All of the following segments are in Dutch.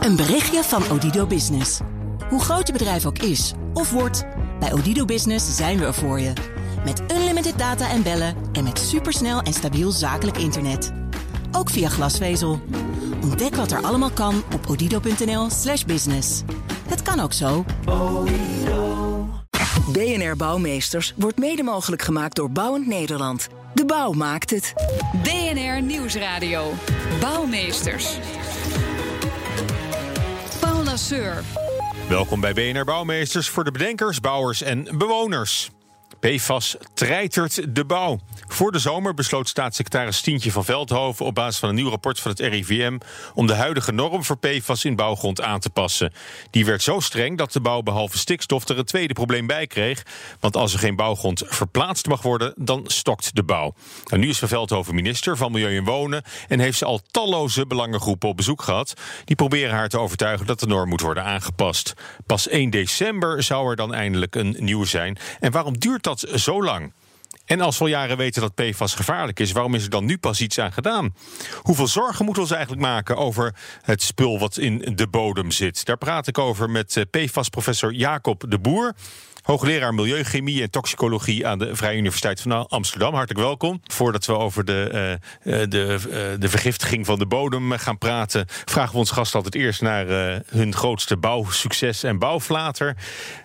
Een berichtje van Odido Business. Hoe groot je bedrijf ook is of wordt, bij Odido Business zijn we er voor je. Met unlimited data en bellen en met supersnel en stabiel zakelijk internet. Ook via glasvezel. Ontdek wat er allemaal kan op odido.nl/slash business. Het kan ook zo. BNR Bouwmeesters wordt mede mogelijk gemaakt door Bouwend Nederland. De bouw maakt het. BNR Nieuwsradio. Bouwmeesters. Welkom bij BNR Bouwmeesters voor de bedenkers, bouwers en bewoners. PFAS treitert de bouw. Voor de zomer besloot staatssecretaris Stientje van Veldhoven op basis van een nieuw rapport van het RIVM om de huidige norm voor PFAS in bouwgrond aan te passen. Die werd zo streng dat de bouw behalve stikstof er een tweede probleem bij kreeg. Want als er geen bouwgrond verplaatst mag worden, dan stokt de bouw. Nou, nu is Van Veldhoven minister van Milieu en Wonen en heeft ze al talloze belangengroepen op bezoek gehad. Die proberen haar te overtuigen dat de norm moet worden aangepast. Pas 1 december zou er dan eindelijk een nieuwe zijn. En waarom duurt dat? Zo lang? En als we al jaren weten dat PFAS gevaarlijk is, waarom is er dan nu pas iets aan gedaan? Hoeveel zorgen moeten we ons eigenlijk maken over het spul wat in de bodem zit? Daar praat ik over met PFAS-professor Jacob de Boer. Hoogleraar Milieuchemie en Toxicologie aan de Vrije Universiteit van Amsterdam. Hartelijk welkom. Voordat we over de, uh, de, uh, de vergiftiging van de bodem gaan praten, vragen we ons gast altijd eerst naar hun grootste bouwsucces en bouwflater.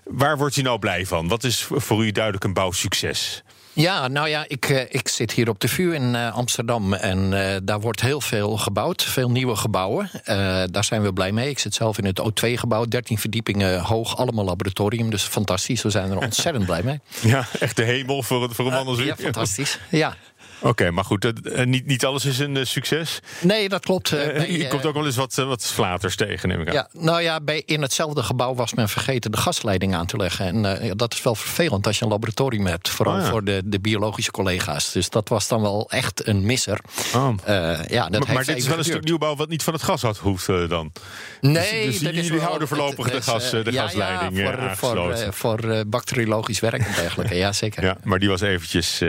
Waar wordt u nou blij van? Wat is voor u duidelijk een bouwsucces? Ja, nou ja, ik, ik zit hier op de VU in Amsterdam en daar wordt heel veel gebouwd. Veel nieuwe gebouwen. daar zijn we blij mee. Ik zit zelf in het O2-gebouw, 13 verdiepingen hoog, allemaal laboratorium. Dus fantastisch, we zijn er ontzettend blij mee. Ja, echt de hemel voor, voor een man als u. Ja, fantastisch. Ja. Oké, okay, maar goed, uh, niet, niet alles is een uh, succes. Nee, dat klopt. Nee, je komt ook wel eens wat, wat flaters tegen, neem ik aan. Ja, nou ja, bij, in hetzelfde gebouw was men vergeten de gasleiding aan te leggen. En dat is wel vervelend als je een laboratorium hebt. Vooral oh, ja. voor de, de biologische collega's. Dus dat was dan wel echt een misser. Oh. ja, dat maar, maar dit is wel een stuk nieuwbouw wat niet van het gas had hoeft dan? Nee, dus, dus jullie houden voorlopig de, gas, de ja, gasleiding ja, voor, voor, voor bacteriologisch werk en dergelijke. ja, zeker. Ja, maar die was eventjes...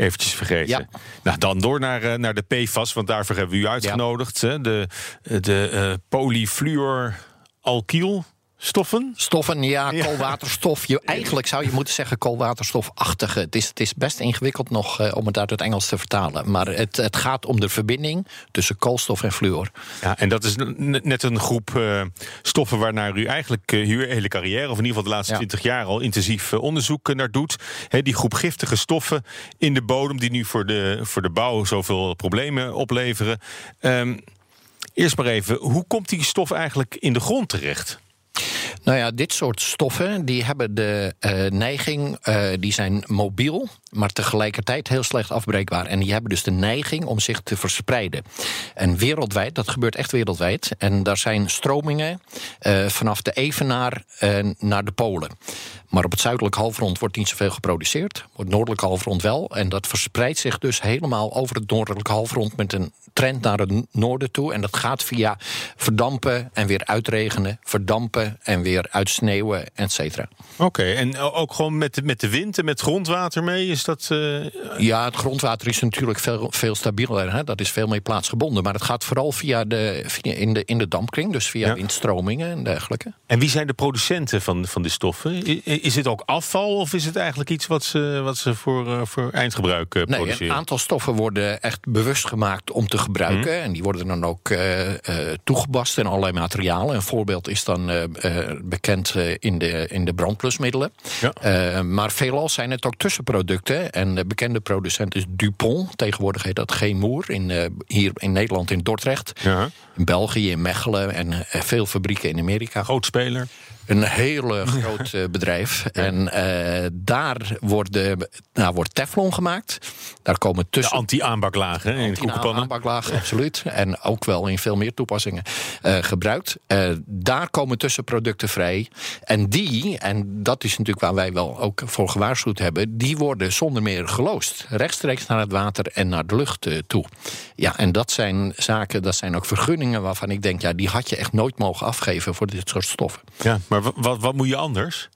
Eventjes vergeten. Nou, dan door naar, uh, naar de PFAS, want daarvoor hebben we u uitgenodigd. De, de uh, polyfluoralkyl stoffen? Stoffen, ja, koolwaterstof. Je, eigenlijk zou je moeten zeggen koolwaterstofachtige. Het is, het is best ingewikkeld nog uh, om het uit het Engels te vertalen. Maar het, het gaat om de verbinding tussen koolstof en fluor. Ja, en dat is net een groep uh, stoffen waarnaar u eigenlijk uh, uw hele carrière... of in ieder geval de laatste twintig ja. jaar al intensief onderzoek naar doet. He, die groep giftige stoffen in de bodem... die nu voor de, voor de bouw zoveel problemen opleveren. Um, eerst maar even, hoe komt die stof eigenlijk in de grond terecht? Nou ja, dit soort stoffen die hebben de uh, neiging, uh, die zijn mobiel, maar tegelijkertijd heel slecht afbreekbaar. En die hebben dus de neiging om zich te verspreiden. En wereldwijd, dat gebeurt echt wereldwijd. En daar zijn stromingen uh, vanaf de Evenaar naar de Polen. Maar op het zuidelijk halfrond wordt niet zoveel geproduceerd. Op het noordelijk halfrond wel. En dat verspreidt zich dus helemaal over het noordelijk halfrond met een trend naar het noorden toe. En dat gaat via verdampen en weer uitregenen, verdampen en weer uitsneeuwen, et cetera. Oké, en ook gewoon met, met de wind en met grondwater mee? Is dat, uh... Ja, het grondwater is natuurlijk veel, veel stabieler. Hè? Dat is veel meer plaatsgebonden. Maar het gaat vooral via de, via in, de, in de dampkring, dus via ja. windstromingen en dergelijke. En wie zijn de producenten van, van die stoffen? Is het ook afval of is het eigenlijk iets wat ze, wat ze voor, uh, voor eindgebruik uh, produceren? Nee, een aantal stoffen worden echt bewust gemaakt om te gebruiken. Mm. En die worden dan ook toegepast in allerlei materialen. Een voorbeeld is dan bekend in, de, in de brandplusmiddelen. Ja. maar veelal zijn het ook tussenproducten. En de bekende producent is Dupont. Tegenwoordig heet dat Gemoer. In, hier in Nederland in Dordrecht. Ja. In België, in Mechelen en veel fabrieken in Amerika. Grootspeler. Een hele groot uh, bedrijf. Ja. En uh, daar worden, nou, wordt Teflon gemaakt. Daar komen tussen. De anti-aanbaklagen in koekenpannen. Anti-aanbaklagen, absoluut. En ook wel in veel meer toepassingen uh, gebruikt. daar komen tussenproducten vrij. En die, en dat is natuurlijk waar wij wel ook voor gewaarschuwd hebben, die worden zonder meer geloosd. Rechtstreeks naar het water en naar de lucht toe. Ja, en dat zijn zaken, dat zijn ook vergunningen waarvan ik denk, ja, die had je echt nooit mogen afgeven voor dit soort stoffen. Ja, maar wat, wat moet je anders?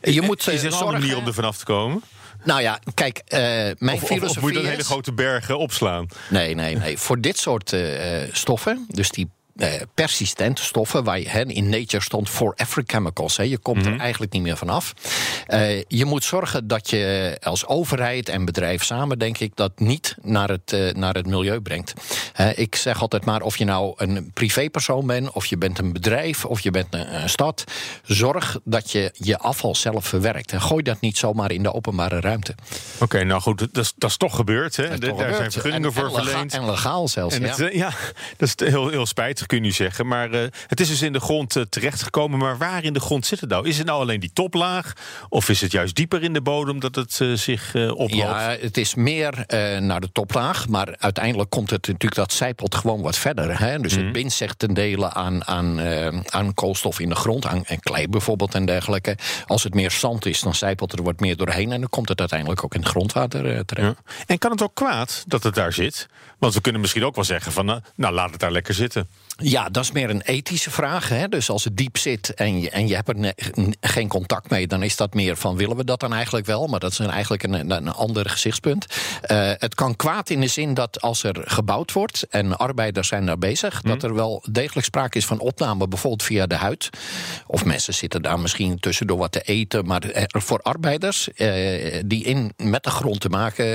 Je moet, is er een andere manier om er vanaf te komen? Nou ja, kijk, uh, mijn of, filosofie of, of moet je dan is... hele grote bergen opslaan? Nee, nee, nee. Voor dit soort uh, stoffen, dus die eh, persistente stoffen, waar je, in Nature stond forever chemicals. Hè, je komt er eigenlijk niet meer vanaf. Eh je moet zorgen dat je als overheid en bedrijf samen, denk ik, dat niet naar het, eh, naar het milieu brengt. Ik zeg altijd maar, of je nou een privépersoon bent, of je bent een bedrijf, of je bent een, een stad, zorg dat je je afval zelf verwerkt. En gooi dat niet zomaar in de openbare ruimte. Oké, nou goed, dat is, dat is toch gebeurd. Hè? Daar zijn vergunningen En- voor en verleend. En legaal zelfs. En ja. het, eh, ja, dat is heel, heel spijtig, kun je nu zeggen. Maar eh, het is dus in de grond eh, terechtgekomen. Maar waar in de grond zit het nou? Is het nou alleen die toplaag? Of is het juist dieper in de bodem dat het eh, zich oploopt? Ja, het is meer naar de toplaag. Maar uiteindelijk komt het natuurlijk, dat zijpelt gewoon wat verder. Hè? Dus het bindt zich ten dele aan, aan, aan koolstof in de grond, aan en klei bijvoorbeeld en dergelijke. Als het meer zand is, dan zijpelt er wat meer doorheen. En dan komt het uiteindelijk ook in het grondwater terecht. Ja. En kan het ook kwaad dat het daar zit? Want we kunnen misschien ook wel zeggen van, nou laat het daar lekker zitten. Ja, dat is meer een ethische vraag. Hè? Dus als het diep zit en je, en je hebt er geen contact mee, dan is dat meer van willen we dat dan eigenlijk wel? Maar dat is een, eigenlijk een, een, ander gezichtspunt. Eh, het kan kwaad in de zin dat als er gebouwd wordt en arbeiders zijn daar bezig, dat er wel degelijk sprake is van opname, bijvoorbeeld via de huid. Of mensen zitten daar misschien tussendoor wat te eten. Maar eh, voor arbeiders eh, die in, met de grond te maken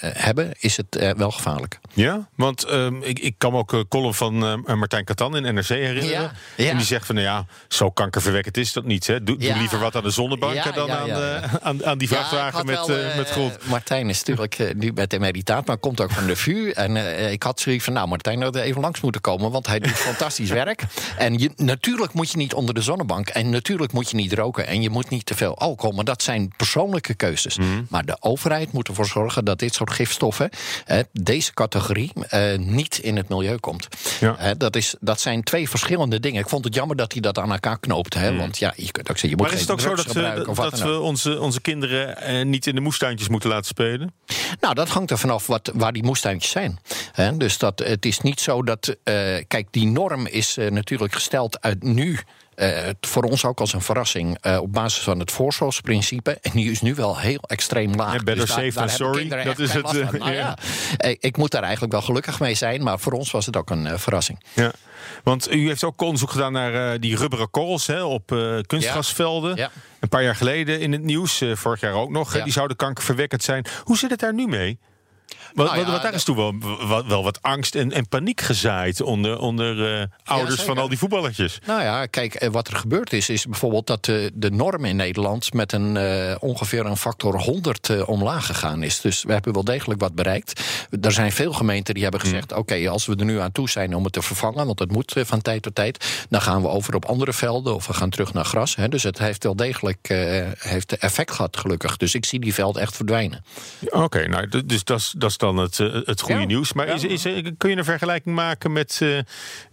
hebben, is het wel gevaarlijk. Ja, want ehm, ik, ik kan ook column van eh, Martijn Katan in NRC herinneren. Ja. En die zegt van, nou ja, zo kankerverwekkend is dat niet. Hè? Doe, liever wat aan de zonnebanken dan aan, eh, aan, aan die vrachtwagen met, wel, eh, eh, met grond. Martijn is natuurlijk eh, nu met emeritaat, maar komt ook van de VU. En eh, ik had zoiets van, nou, Martijn had er even langs moeten komen, want hij doet fantastisch werk. En je, natuurlijk moet je niet onder de zonnebank. En natuurlijk moet je niet roken. En je moet niet te veel alcohol. Maar dat zijn persoonlijke keuzes. Mhm. Maar de overheid moet ervoor zorgen dat dit soort gifstoffen, eh, deze categorie, eh, niet in het milieu komt. Ja. Eh, dat, is, dat zijn twee verschillende dingen. Ik vond het jammer dat hij dat aan elkaar knoopt. Hè? Want ja, je kunt ook zeggen, je moet. Maar is het ook zo dat, we, ook. we onze, onze kinderen eh, niet in de moestuintjes moeten laten spelen? Nou, dat hangt er vanaf wat, waar die moestuintjes zijn. Hè, dus dat, het is niet zo dat. eh, kijk, die norm is eh, natuurlijk gesteld uit nu. Eh, voor ons ook als een verrassing eh, op basis van het voorzorgsprincipe. En die is nu wel heel extreem laag. Better Dus daar- safe daar than sorry. Dat is het, van. eh, Nou ja. ja, ik moet daar eigenlijk wel gelukkig mee zijn. Maar voor ons was het ook een verrassing. Ja. Want u heeft ook onderzoek gedaan naar die rubberen korrels hè, op kunstgrasvelden. Ja. Een paar jaar geleden in het nieuws, vorig jaar ook nog. hè, die zouden kankerverwekkend zijn. Hoe zit het daar nu mee? Want, Nou ja, want daar dat- is toen wel, wel, wel wat angst en, en paniek gezaaid onder, onder eh, ouders van al die voetballertjes. Nou ja, kijk, eh, wat er gebeurd is, is bijvoorbeeld dat de, de norm in Nederland met een eh, ongeveer een factor 100 eh, omlaag gegaan is. Dus we hebben wel degelijk wat bereikt. Er zijn veel gemeenten die hebben gezegd: oké, als we er nu aan toe zijn om het te vervangen, want het moet eh, van tijd tot tijd, dan gaan we over op andere velden of we gaan terug naar gras. Hè. Dus het heeft wel degelijk eh, heeft effect gehad, gelukkig. Dus ik zie die veld echt verdwijnen. Oké, nou, dus dat is- dat is dan het, eh, het goede Ja. nieuws. Maar Ja. is, is, er- kun je een vergelijking maken met, eh,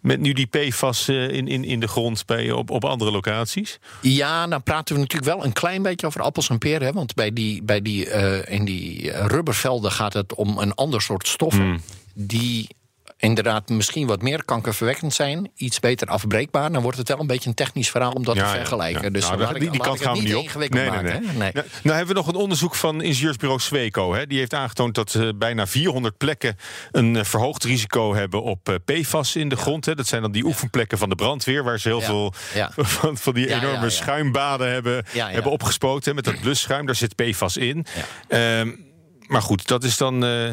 met nu die PFAS eh, in, in, in de grond bij, op, op andere locaties? Ja, dan praten we natuurlijk wel een klein beetje over appels en peren. Hè? Want bij die, bij die, eh, in die eh, rubbervelden gaat het om een ander soort stoffen. Die inderdaad misschien wat meer kankerverwekkend zijn. Iets beter afbreekbaar. Dan wordt het wel een beetje een technisch verhaal om dat te vergelijken. ja. Dus Nou, laat die, ik- die kant gaan we niet op. ingewikkeld Nee, nee, maken, nee. Nee. Nou, nou hebben we nog een onderzoek van ingenieursbureau Sweco. Hè. Die heeft aangetoond dat bijna 400 plekken een eh, verhoogd risico hebben op eh, PFAS in de grond. Hè. Dat zijn dan die oefenplekken van de brandweer, waar ze heel veel. Van, van die enorme schuimbaden hebben, hebben opgespoten. hè, Met dat blusschuim, daar zit PFAS in. Ehm, maar goed, dat is dan. eh,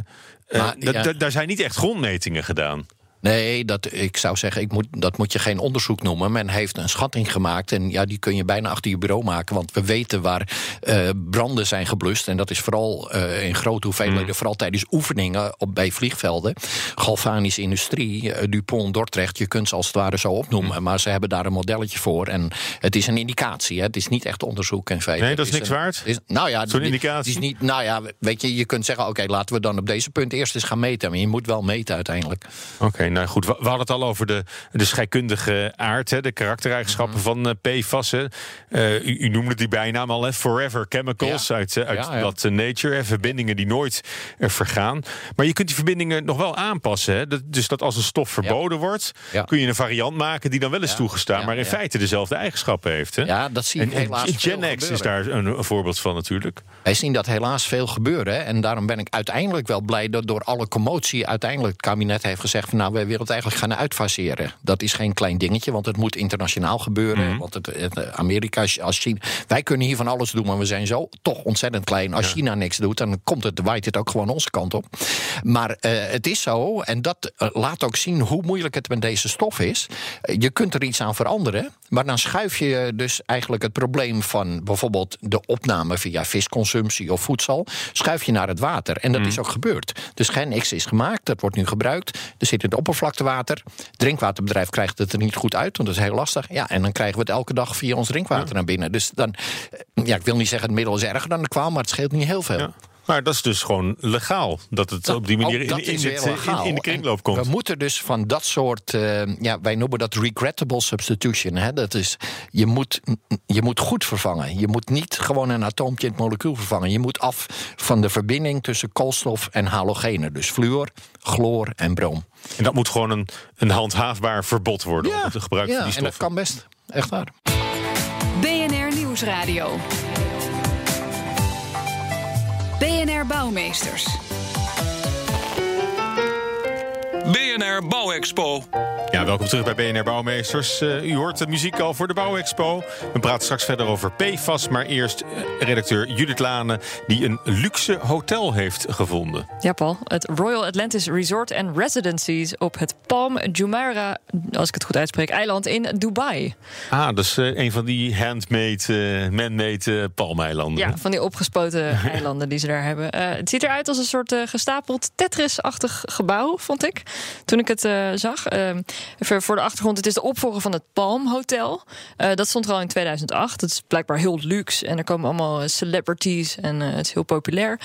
Maar, da- ja. da- daar zijn niet echt grondmetingen gedaan. Nee, dat, ik zou zeggen, ik moet, dat moet je geen onderzoek noemen. Men heeft een schatting gemaakt en ja, die kun je bijna achter je bureau maken. Want we weten waar eh, branden zijn geblust. En dat is vooral eh, in grote hoeveelheden, vooral tijdens oefeningen op, bij vliegvelden. Galvanische industrie, eh, Dupont, Dordrecht, je kunt ze als het ware zo opnoemen. Maar ze hebben daar een modelletje voor. En het is een indicatie, hè. het is niet echt onderzoek in feite. Nee, dat is niks een- waard? Is, nou ja, Zo'n indicatie? het is niet, nou ja, weet je, je kunt zeggen, oké, laten we dan op deze punt eerst eens gaan meten. Maar je moet wel meten uiteindelijk. Oké, nou goed. We, we hadden het al over de, de scheikundige aard, hè, de karaktereigenschappen van eh, PFAS. hè. Eh, u, u noemde die bijnaam al, hè, Forever Chemicals Ja. uit, eh, uit Ja, ja. dat Nature. Hè, verbindingen die nooit vergaan. Maar je kunt die verbindingen nog wel aanpassen. Hè. Dat, dus dat als een stof verboden wordt, kun je een variant maken die dan wel is toegestaan, maar in feite dezelfde eigenschappen heeft. Hè. Ja, dat zie je en, en helaas veel Gen X is daar een, een voorbeeld van natuurlijk. Wij zien dat helaas veel gebeuren. hè. En daarom ben ik uiteindelijk wel blij dat door alle commotie... uiteindelijk het kabinet heeft gezegd van... nou, wij het eigenlijk gaan uitfaseren. Dat is geen klein dingetje, want het moet internationaal gebeuren. Mhm. Want het, het- Amerika, als China. Wij kunnen hier van alles doen, maar we zijn zo toch ontzettend klein. Als China niks doet, dan komt het, waait het ook gewoon onze kant op. Maar eh, het is zo, en dat eh, laat ook zien hoe moeilijk het met deze stof is. Eh, je kunt er iets aan veranderen, maar dan schuif je dus eigenlijk het probleem van bijvoorbeeld de opname via visconsumptie of voedsel, schuif je naar het water. En dat is ook gebeurd. Dus geen X is gemaakt, dat wordt nu gebruikt. Er zit het oppervlaktewater. Het drinkwaterbedrijf krijgt het er niet goed uit, want dat is heel lastig. Ja, en dan krijgen we het elke dag via ons drinkwater naar binnen. Dus dan, eh, ja, ik wil niet zeggen het middel is erger dan de kwaal, maar het scheelt niet heel veel. Ja. Maar dat is dus gewoon legaal. Dat het op die manier Ook in, in, het, de kringloop En komt. We moeten dus van dat soort, eh, ja, wij noemen dat regrettable substitution. Hè? Dat is, je, moet, je moet goed vervangen. Je moet niet gewoon een atoompje in het molecuul vervangen. Je moet af van de verbinding tussen koolstof en halogenen. Dus fluor, chloor en brom. En dat moet gewoon een, een handhaafbaar verbod worden. op het gebruik van die en dat stoffen. kan best. Echt waar. BNR Nieuwsradio. Bouwmeesters. BNR Bouwexpo. Welkom terug bij BNR Bouwmeesters. Eh, u hoort de muziek al voor de Bouwexpo. We praten straks verder over PFAS. Maar eerst eh, redacteur Judith Lane... die een luxe hotel heeft gevonden. Ja, Paul. Het Royal Atlantis Resort and Residencies op het Palm Jumeirah, als ik het goed uitspreek, eiland in Dubai. Ah, is eh, een van die handmade, man-made eh, palmeilanden. Ja, van die opgespoten eilanden die ze daar hebben. Het ziet eruit als een soort gestapeld Tetris-achtig gebouw, vond ik. Toen ik het zag. Even voor de achtergrond, het is de opvolger van het Palm Hotel. Eh, dat stond er al in 2008. Dat is blijkbaar heel luxe. En er komen allemaal eh, celebrities en eh, het is heel populair.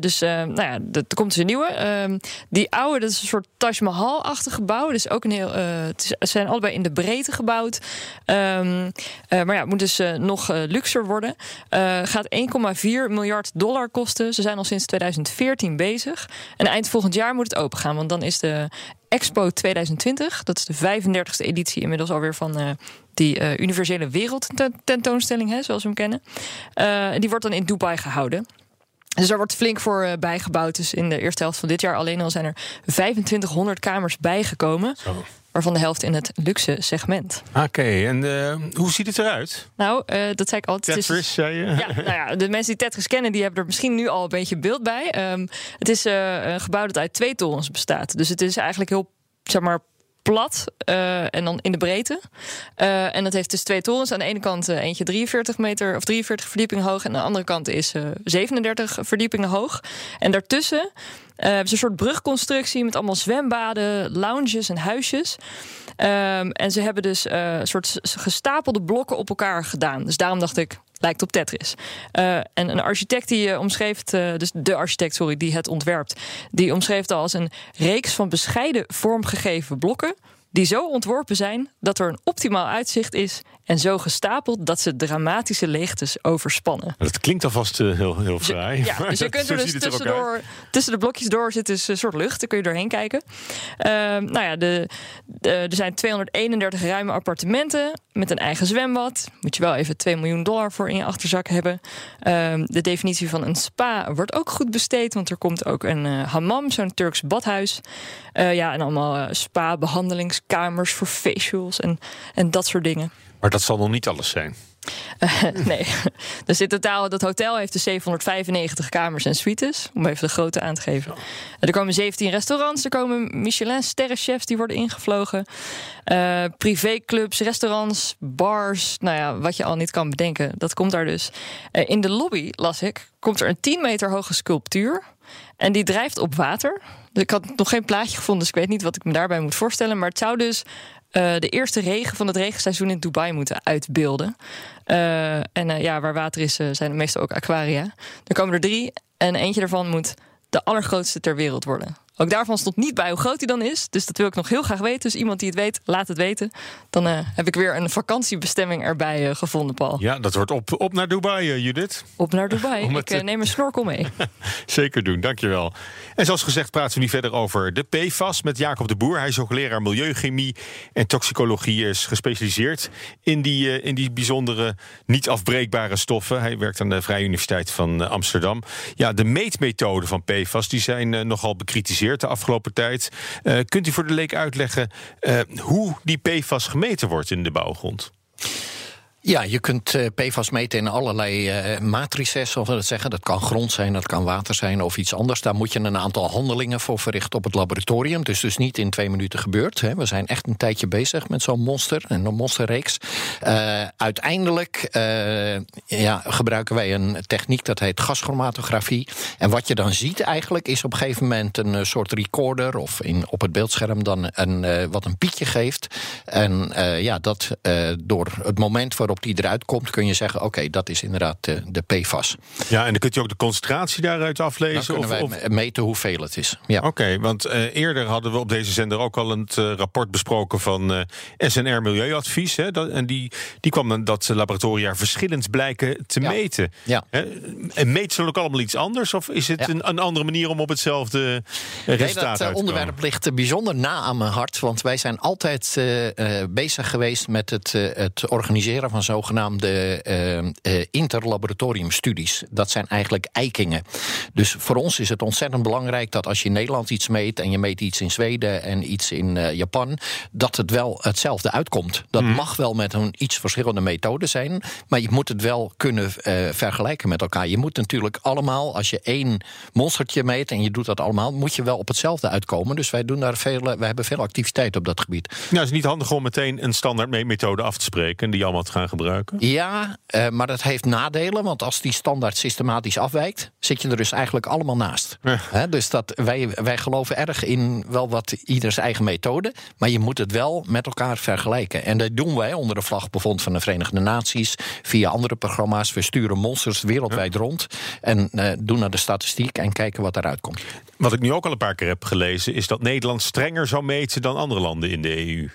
Dus nou ja, er komt dus een nieuwe. Eh, die oude, dat is een soort Taj Mahal-achtig gebouw. Dus ook een heel. het, zijn allebei in de breedte gebouwd. Ehm, eh, maar ja, het moet dus nog luxer worden. Gaat 1,4 miljard dollar kosten. Ze zijn al sinds 2014 bezig. En eind volgend jaar moet het open gaan. Want dan is de Expo 2020. Dat is de 35e editie inmiddels alweer van eh, die eh, universele wereldtentoonstelling, hè, zoals we hem kennen. Eh, die wordt dan in Dubai gehouden. Dus er wordt flink voor bijgebouwd. Dus in de eerste helft van dit jaar alleen al zijn er 2500 kamers bijgekomen. Waarvan de helft in het luxe segment. Oké, en eh, hoe ziet het eruit? Nou, eh, dat zei ik al. het is- Tetris, zei je? ja, nou ja, de mensen die Tetris kennen, die hebben er misschien nu al een beetje beeld bij. Ehm, het is eh, een gebouw dat uit twee torens bestaat. Dus het is eigenlijk heel, zeg maar, plat eh, en dan in de breedte. Eh, en dat heeft dus twee torens. Aan de ene kant eh, eentje 43 meter of 43 verdiepingen hoog. En aan de andere kant is eh 37 verdiepingen hoog. En daartussen hebben ze een soort brugconstructie met allemaal zwembaden, lounges en huisjes. Ehm, en ze hebben dus een soort gestapelde blokken op elkaar gedaan. Dus daarom dacht ik, lijkt op Tetris. Eh, en een architect die eh, omschreef, eh, dus de architect, sorry, die het ontwerpt, die omschreef het als een reeks van bescheiden vormgegeven blokken. Die zo ontworpen zijn dat er een optimaal uitzicht is. En zo gestapeld dat ze dramatische leegtes overspannen. Dat klinkt alvast eh, heel, heel fraai. Ja, dus je kunt er dus tussendoor, tussen de blokjes door zit dus een soort lucht. Daar kun je doorheen kijken. Ehm, nou ja, de, de- er zijn 231 ruime appartementen met een eigen zwembad. Moet je wel even 2 miljoen dollar voor in je achterzak hebben. Ehm, de definitie van een spa wordt ook goed besteed. Want er komt ook een eh, hammam, zo'n Turks badhuis. Eh, ja, en allemaal eh, spa-behandelingskamers voor facials en, en dat soort dingen. Maar dat zal nog niet alles zijn. nee. Dus in totaal, dat hotel heeft dus 795 kamers en suites. Om even de grootte aan te geven. Er komen 17 restaurants. Er komen Michelin-sterrenchefs die worden ingevlogen. Eh, privéclubs, restaurants, bars. Nou ja, wat je al niet kan bedenken. Dat komt daar dus. Eh, in de lobby, las ik, komt er een 10 meter hoge sculptuur. En die drijft op water. Ik had nog geen plaatje gevonden, dus ik weet niet wat ik me daarbij moet voorstellen. Maar het zou dus eh, de eerste regen van het regenseizoen in Dubai moeten uitbeelden. Eh, en eh, ja, waar water is, zijn meestal ook aquaria. Er komen er drie en eentje daarvan moet de allergrootste ter wereld worden. Ook daarvan stond niet bij hoe groot die dan is. Dus dat wil ik nog heel graag weten. Dus iemand die het weet, laat het weten. Dan eh, heb ik weer een vakantiebestemming erbij eh, gevonden, Paul. Ja, dat wordt op, op naar Dubai, eh, Judith. Op naar Dubai. Ik neem een snorkel mee. Zeker doen, dankjewel. En zoals gezegd praten we nu verder over de PFAS met Jacob de Boer. Hij is hoogleraar milieuchemie en toxicologie. is gespecialiseerd in die, in die bijzondere niet afbreekbare stoffen. Hij werkt aan de Vrije Universiteit van Amsterdam. Ja, de meetmethoden van PFAS die zijn nogal bekritiseerd. De afgelopen tijd. Uh, kunt u voor de leek uitleggen uh, hoe die PFAS gemeten wordt in de bouwgrond? Ja, je kunt uh, PFAS meten in allerlei uh, matrices, of we dat zeggen. Dat kan grond zijn, dat kan water zijn of iets anders. Daar moet je een aantal handelingen voor verrichten op het laboratorium. Dus dus niet in twee minuten gebeurd. Hè. We zijn echt een tijdje bezig met zo'n monster en een monsterreeks. Uh, uiteindelijk ja, gebruiken wij een techniek dat heet gaschromatografie. En wat je dan ziet eigenlijk is op een gegeven moment een soort recorder... of in, op het beeldscherm dan een, wat een pietje geeft. En ja, dat door het moment voor waarop die eruit komt, kun je zeggen: oké, dat is inderdaad de, de, PFAS. Ja, en dan kunt u ook de concentratie daaruit aflezen? Dan of, wij meten hoeveel het is. Ja. Oké, want uh, eerder hadden we op deze zender ook al een uh, rapport besproken van uh, eh, SNR Milieuadvies. Hè, dat, en die, die kwam dan dat laboratoria verschillend blijken te ja. meten. Ja. Hè, en meten ze ook allemaal iets anders? Of is het Ja. een, een andere manier om op hetzelfde resultaat Nee, uit dat eh, onderwerp ligt eh, bijzonder na aan mijn hart. Want wij zijn altijd eh, eh, bezig geweest met het, eh, het organiseren van zogenaamde eh, eh, interlaboratoriumstudies. Dat zijn eigenlijk eikingen. Dus voor ons is het ontzettend belangrijk dat als je in Nederland iets meet en je meet iets in Zweden en iets in eh, Japan, dat het wel hetzelfde uitkomt. Dat mag wel met een iets verschillende methode zijn, maar je moet het wel kunnen vergelijken met elkaar. Je moet natuurlijk allemaal, als je één monstertje meet en je doet dat allemaal, moet je wel op hetzelfde uitkomen. Dus wij doen daar veel, wij hebben veel activiteit op dat gebied. Nou, het is niet handig om meteen een standaard meetmethode af te spreken en die allemaal te gaan gebruiken. Ja, eh, maar dat heeft nadelen, want als die standaard systematisch afwijkt, zit je er dus eigenlijk allemaal naast. Ja. Dus dat, wij, wij geloven erg in wel wat ieders eigen methode, maar je moet het wel met elkaar vergelijken. En dat doen wij onder de vlagbevond van de Verenigde Naties, via andere programma's. We sturen monsters wereldwijd rond en eh, doen naar de statistiek en kijken wat eruit komt. Wat ik nu ook al een paar keer heb gelezen, is dat Nederland strenger zou meten dan andere landen in de EU.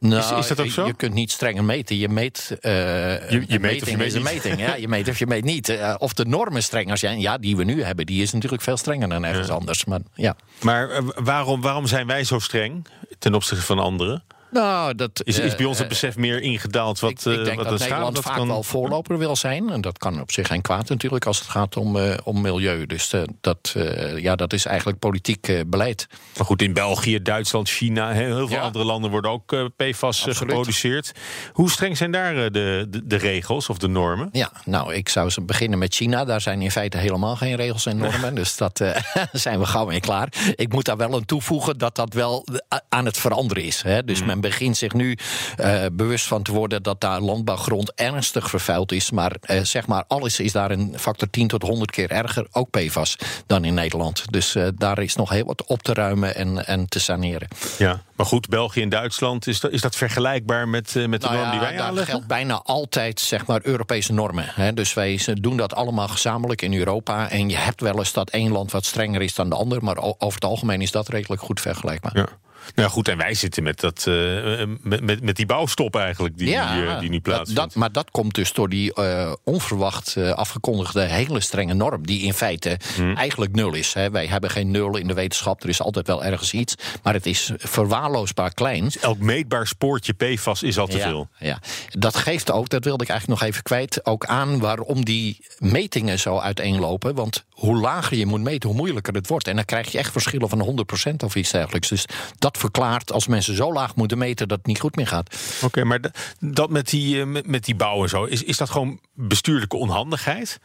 Nou, is dat ook zo? Je kunt niet strenger meten. Je meet. eh, je meet of je meet is een niet. meting. Ja, je meet of je meet niet. Eh, of de normen strenger zijn. Ja, die we nu hebben, die is natuurlijk veel strenger dan ergens anders. Maar ja. Maar eh, waarom, waarom zijn wij zo streng ten opzichte van anderen? Nou, dat. Is, is bij ons het eh, besef meer ingedaald wat, ik, ik eh, denk wat dat de Nederland vaak kan- wel voorloper wil zijn. En dat kan op zich geen kwaad natuurlijk als het gaat om, eh, om milieu. Dus dat, ja, dat is eigenlijk politiek beleid. Maar goed, in België, Duitsland, China, heel heel veel Ja. andere landen worden ook PFAS Absoluut. geproduceerd. Hoe streng zijn daar de, de, de regels of de normen? Ja, nou, ik zou ze beginnen met China. Daar zijn in feite helemaal geen regels en normen. Dus dat zijn we gauw mee klaar. Ik moet daar wel aan toevoegen dat dat wel aan het veranderen is. Hè. Dus men begint zich nu eh, bewust van te worden dat daar landbouwgrond ernstig vervuild is. Maar eh, zeg maar, alles is daar een factor 10 tot 100 keer erger, ook PFAS, dan in Nederland. Dus eh, daar is nog heel wat op te ruimen en, en te saneren. Ja, maar goed, België en Duitsland, is dat, is dat vergelijkbaar met, met de Nou norm ja, die wij daar aanleggen? geldt bijna altijd zeg maar, Europese normen. Hè. Dus wij doen dat allemaal gezamenlijk in Europa. En je hebt wel eens dat één land wat strenger is dan de ander. Maar over het algemeen is dat redelijk goed vergelijkbaar. Ja. Nou ja, goed, en wij zitten met, dat, eh, met, met, met die bouwstop eigenlijk die, nu, eh, die nu plaatsvindt. dat, maar dat komt dus door die eh, onverwacht afgekondigde hele strenge norm. Die in feite Hmm. eigenlijk nul is. Hè. Wij hebben geen nul in de wetenschap. Er is altijd wel ergens iets. Maar het is verwaarloosbaar klein. Elk meetbaar spoortje PFAS is al te ja, veel. Ja, dat geeft ook, dat wilde ik eigenlijk nog even kwijt, ook aan waarom die metingen zo uiteenlopen. Want hoe lager je moet meten, hoe moeilijker het wordt. En dan krijg je echt verschillen van 100% of iets dergelijks. Dus dat verklaart als mensen zo laag moeten meten dat het niet goed meer gaat. Oké, maar dat met die, eh, met die bouw en zo, is, is dat gewoon bestuurlijke onhandigheid?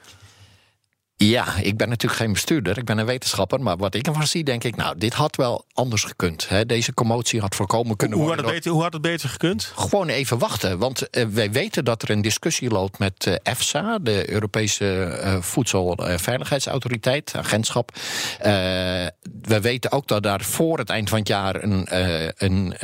Ja, ik ben natuurlijk geen bestuurder, ik ben een wetenschapper. Maar wat ik ervan zie, denk ik, nou, dit had wel anders gekund. Hè. Deze commotie had voorkomen kunnen Hoe had, worden. beter, hoe had het beter gekund? Gewoon even wachten, want eh, wij weten dat er een discussie loopt met eh, EFSA, de Europese eh, Voedselveiligheidsautoriteit, agentschap. We weten ook dat daar voor het eind van het jaar een, een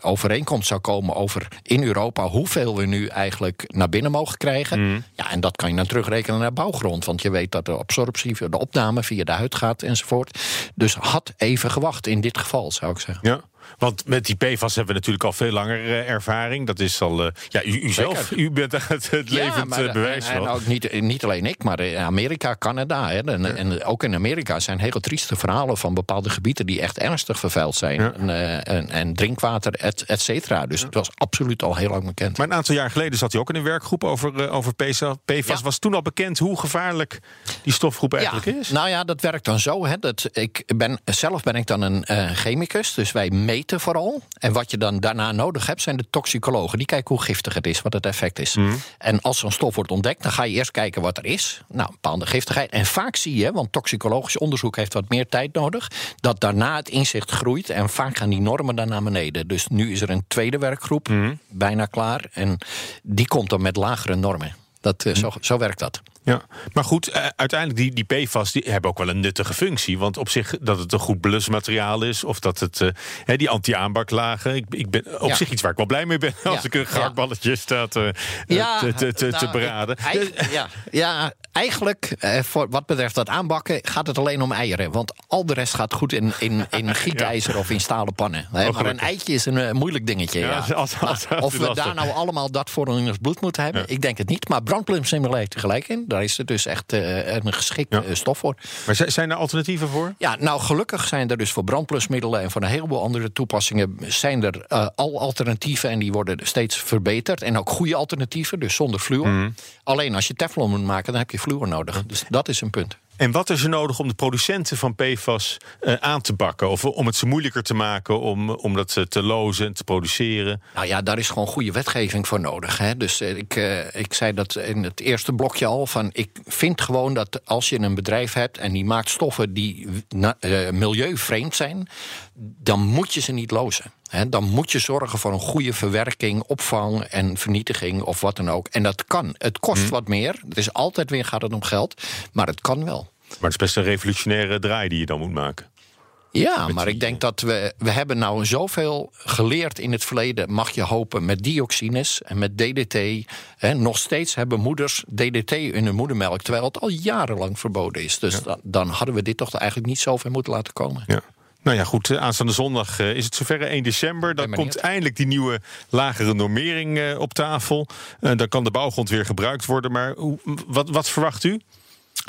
overeenkomst zou komen over in Europa hoeveel we nu eigenlijk naar binnen mogen krijgen. Ja, en dat kan je dan terugrekenen naar bouwgrond, want je weet dat de absorptie, de opname via de huid gaat enzovoort. Dus had even gewacht in dit geval, zou ik zeggen. Ja. Want met die PFAS hebben we natuurlijk al veel langer eh, ervaring. Dat is al, eh, ja, u, u zelf, u bent het, het levend maar, eh, bewijs van. en ook niet, niet alleen ik, maar in Amerika, Canada. Hè, en, en ook in Amerika zijn hele trieste verhalen van bepaalde gebieden die echt ernstig vervuild zijn. Ja. En, en, en drinkwater, et, et cetera. Dus het was absoluut al heel lang bekend. Maar een aantal jaar geleden zat hij ook in een werkgroep over, over PFAS. PFAS. Ja. Was toen al bekend hoe gevaarlijk die stofgroep eigenlijk is? Nou ja, dat werkt dan zo. Hè, dat ik ben, zelf ben ik dan een chemicus, dus wij meten vooral. En wat je dan daarna nodig hebt, zijn de toxicologen. Die kijken hoe giftig het is, wat het effect is. Mhm. En als zo'n stof wordt ontdekt, dan ga je eerst kijken wat er is. Nou, een bepaalde giftigheid. En vaak zie je, want toxicologisch onderzoek heeft wat meer tijd nodig, dat daarna het inzicht groeit. En vaak gaan die normen dan naar beneden. Dus nu is er een tweede werkgroep, Mhm. bijna klaar. En die komt dan met lagere normen. Dat, eh, zo, zo werkt dat. Ja, maar goed, eh, uiteindelijk die, die PFAS die hebben ook wel een nuttige functie. Want op zich dat het een goed blusmateriaal is, of dat het eh, die anti-aanbaklagen. Ik, ik ben op Ja. zich iets waar ik wel blij mee ben als Ja. ik een gehaktballetje sta te, eh, te, te, te, te nou, beraden. ik- ja, ja, eigenlijk, eh, voor wat betreft dat aanbakken, gaat het alleen om eieren. Want al de rest gaat goed in, in, in gietijzer of in stalen pannen. Hè, maar een eitje is een eh, moeilijk dingetje. Ja, Ja, als- als- of we lastig. daar nou allemaal dat voor in ons bloed moeten hebben, ik denk het niet. Maar brandblusmiddelen heeft er gelijk in. Daar is het dus echt eh, een geschikte stof voor. Maar zi- zijn er alternatieven voor? Ja, nou gelukkig zijn er dus voor brandblusmiddelen en voor een heleboel andere toepassingen zijn er al alternatieven en die worden steeds verbeterd. En ook goede alternatieven, dus zonder fluor. Mhm. Alleen als je Teflon moet maken, dan heb je fluor nodig. Dus dat is een punt. En wat is er nodig om de producenten van PFAS eh, aan te bakken? Of om het ze moeilijker te maken om, om dat eh, te lozen en te produceren? Nou ja, daar is gewoon goede wetgeving voor nodig. Hè? Dus eh, ik, ik zei dat in het eerste blokje al. Van, ik vind gewoon dat als je een bedrijf hebt en die maakt stoffen die milieuvreemd zijn, dan moet je ze niet lozen. Dan moet je zorgen voor een goede verwerking, opvang en vernietiging of wat dan ook. En dat kan. Het kost wat meer. Het is altijd weer gaat het om geld, maar het kan wel. Maar het is best een revolutionaire draai die je dan moet maken. Ja, maar ik denk dat we. We hebben nou zoveel geleerd in het verleden, mag je hopen, met dioxines en met DDT. Hè, nog steeds hebben moeders DDT in hun moedermelk, terwijl het al jarenlang verboden is. Dus dan, dan hadden we dit toch eigenlijk niet zover moeten laten komen. Ja. Nou ja, goed. eh, Aanstaande zondag eh, is het zover 1 december. Dan komt eindelijk die nieuwe lagere normering eh, op tafel. Eh, dan kan de bouwgrond weer gebruikt worden. Maar wat, wat verwacht u?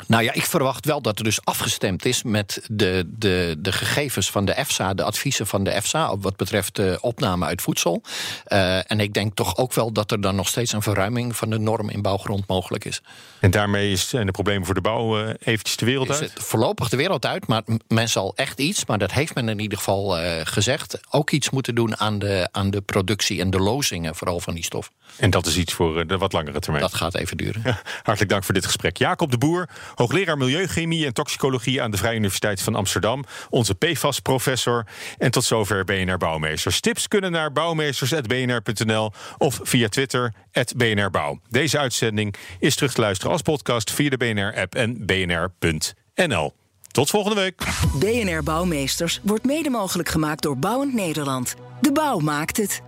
Nou ja, ik verwacht wel dat er dus afgestemd is met de, de, de gegevens van de EFSA, de adviezen van de EFSA op wat betreft de opname uit voedsel. Eh, en ik denk toch ook wel dat er dan nog steeds een verruiming van de norm in bouwgrond mogelijk is. En daarmee is, zijn de problemen voor de bouw eh, eventjes de wereld Is uit? het voorlopig de wereld uit, maar men zal echt iets, maar dat heeft men in ieder geval eh, gezegd, ook iets moeten doen aan de, aan de productie en de lozingen, vooral van die stof. En dat is iets voor de wat langere termijn. Dat gaat even duren. Hartelijk dank voor dit gesprek. Jacob de Boer, hoogleraar Milieuchemie en Toxicologie aan de Vrije Universiteit van Amsterdam. Onze PFAS-professor. En tot zover BNR Bouwmeesters. Tips kunnen naar bouwmeesters.bnr.nl of via Twitter, @bnrbouw. Deze uitzending is terug te luisteren als podcast via de BNR-app en bnr.nl. Tot volgende week. BNR Bouwmeesters wordt mede mogelijk gemaakt door Bouwend Nederland. De bouw maakt het.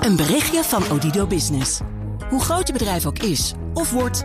Een berichtje van Odido Business. Hoe groot je bedrijf ook is of wordt,